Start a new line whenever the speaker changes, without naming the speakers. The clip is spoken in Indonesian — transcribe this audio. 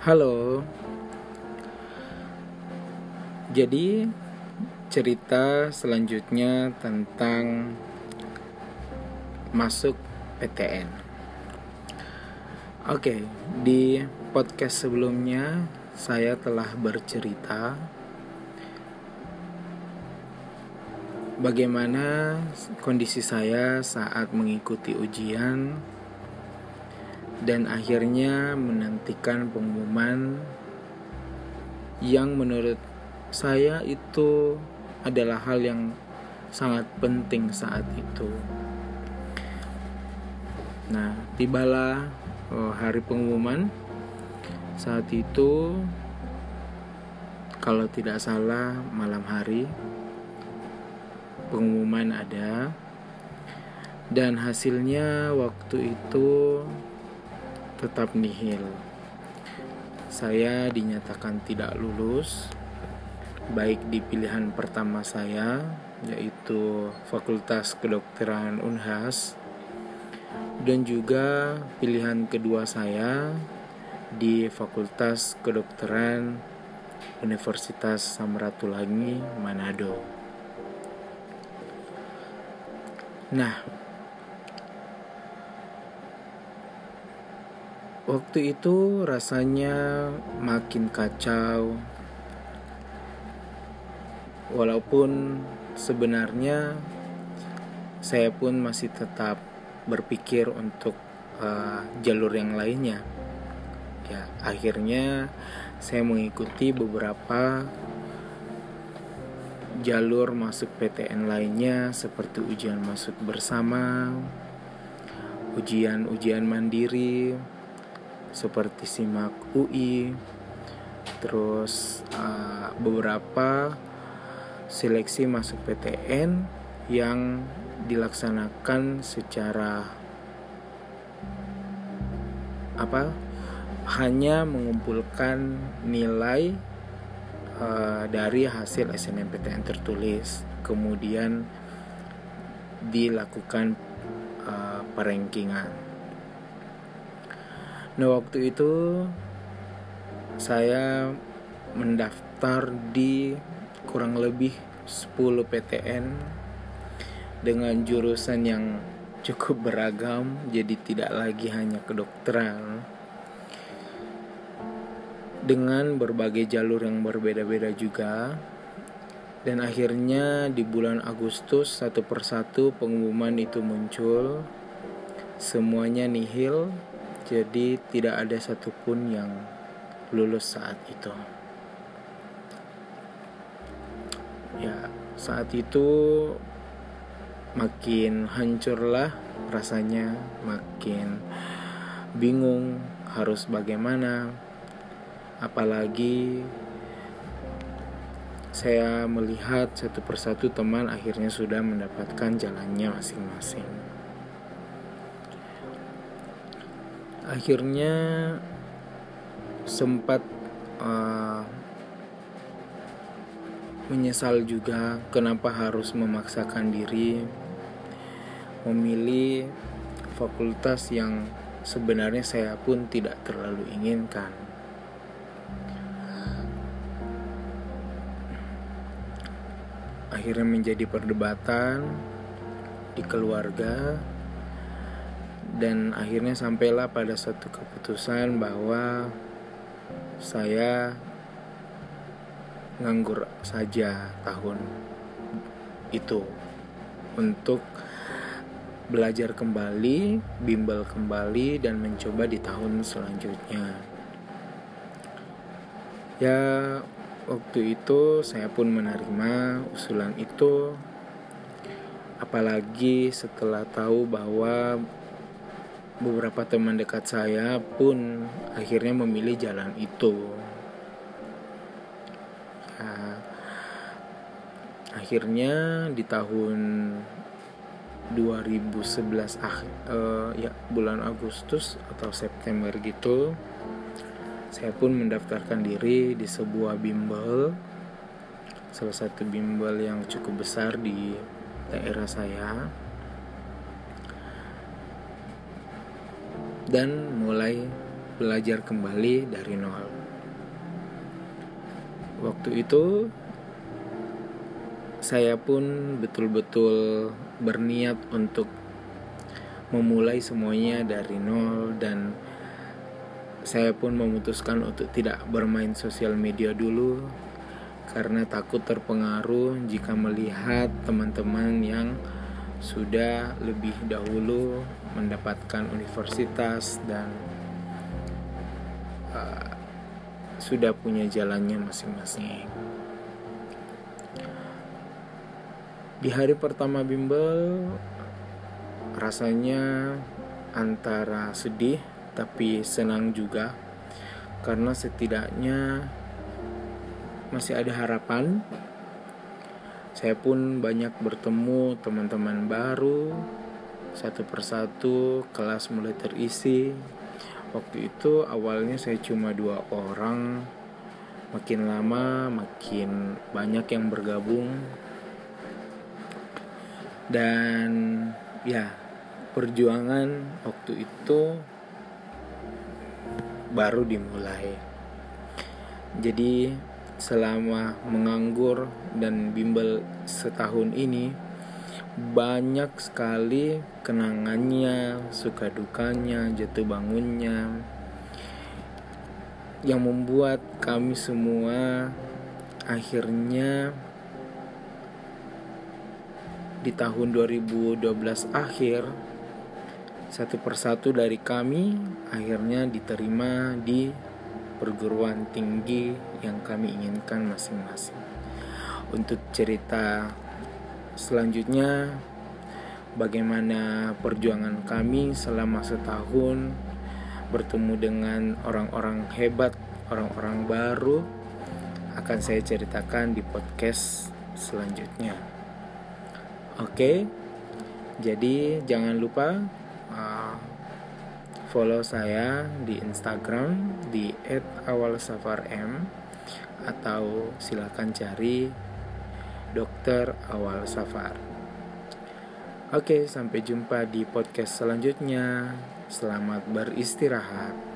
Halo. Jadi cerita selanjutnya tentang masuk PTN. Oke, di podcast sebelumnya saya telah bercerita bagaimana kondisi saya saat mengikuti ujian dan akhirnya menantikan pengumuman yang menurut saya itu adalah hal yang sangat penting saat itu. Nah, tibalah oh, hari pengumuman. Saat itu kalau tidak salah malam hari pengumuman ada dan hasilnya waktu itu tetap nihil. Saya dinyatakan tidak lulus, baik di pilihan pertama saya, yaitu Fakultas Kedokteran Unhas, dan juga pilihan kedua saya di Fakultas Kedokteran Universitas Samratulangi, Manado. Nah, Waktu itu rasanya makin kacau. Walaupun sebenarnya saya pun masih tetap berpikir untuk uh, jalur yang lainnya. Ya, akhirnya saya mengikuti beberapa jalur masuk PTN lainnya seperti ujian masuk bersama, ujian-ujian mandiri, seperti simak UI terus uh, beberapa seleksi masuk PTN yang dilaksanakan secara apa hanya mengumpulkan nilai uh, dari hasil SNMPTN tertulis. Kemudian dilakukan uh, perankingan Nah waktu itu saya mendaftar di kurang lebih 10 PTN dengan jurusan yang cukup beragam jadi tidak lagi hanya kedokteran. Dengan berbagai jalur yang berbeda-beda juga. Dan akhirnya di bulan Agustus satu persatu pengumuman itu muncul. Semuanya nihil jadi tidak ada satupun yang lulus saat itu. Ya, saat itu makin hancurlah rasanya, makin bingung harus bagaimana. Apalagi saya melihat satu persatu teman akhirnya sudah mendapatkan jalannya masing-masing. Akhirnya sempat uh, menyesal juga kenapa harus memaksakan diri memilih fakultas yang sebenarnya saya pun tidak terlalu inginkan. Akhirnya menjadi perdebatan di keluarga dan akhirnya sampailah pada satu keputusan bahwa saya nganggur saja tahun itu untuk belajar kembali, bimbel kembali dan mencoba di tahun selanjutnya. Ya, waktu itu saya pun menerima usulan itu apalagi setelah tahu bahwa beberapa teman dekat saya pun akhirnya memilih jalan itu. Ya, akhirnya di tahun 2011 ah uh, ya bulan Agustus atau September gitu saya pun mendaftarkan diri di sebuah bimbel salah satu bimbel yang cukup besar di daerah saya dan mulai belajar kembali dari nol. Waktu itu saya pun betul-betul berniat untuk memulai semuanya dari nol dan saya pun memutuskan untuk tidak bermain sosial media dulu karena takut terpengaruh jika melihat teman-teman yang sudah lebih dahulu mendapatkan universitas dan uh, sudah punya jalannya masing-masing. Di hari pertama bimbel rasanya antara sedih tapi senang juga karena setidaknya masih ada harapan. Saya pun banyak bertemu teman-teman baru, satu persatu kelas mulai terisi. Waktu itu awalnya saya cuma dua orang, makin lama makin banyak yang bergabung, dan ya perjuangan waktu itu baru dimulai. Jadi selama menganggur dan bimbel setahun ini banyak sekali kenangannya, suka dukanya, jatuh bangunnya yang membuat kami semua akhirnya di tahun 2012 akhir satu persatu dari kami akhirnya diterima di perguruan tinggi yang kami inginkan masing-masing. Untuk cerita selanjutnya, bagaimana perjuangan kami selama setahun bertemu dengan orang-orang hebat, orang-orang baru, akan saya ceritakan di podcast selanjutnya. Oke, jadi jangan lupa follow saya di Instagram di @awalsafarm atau silakan cari Dokter Awal Safar. Oke, sampai jumpa di podcast selanjutnya. Selamat beristirahat.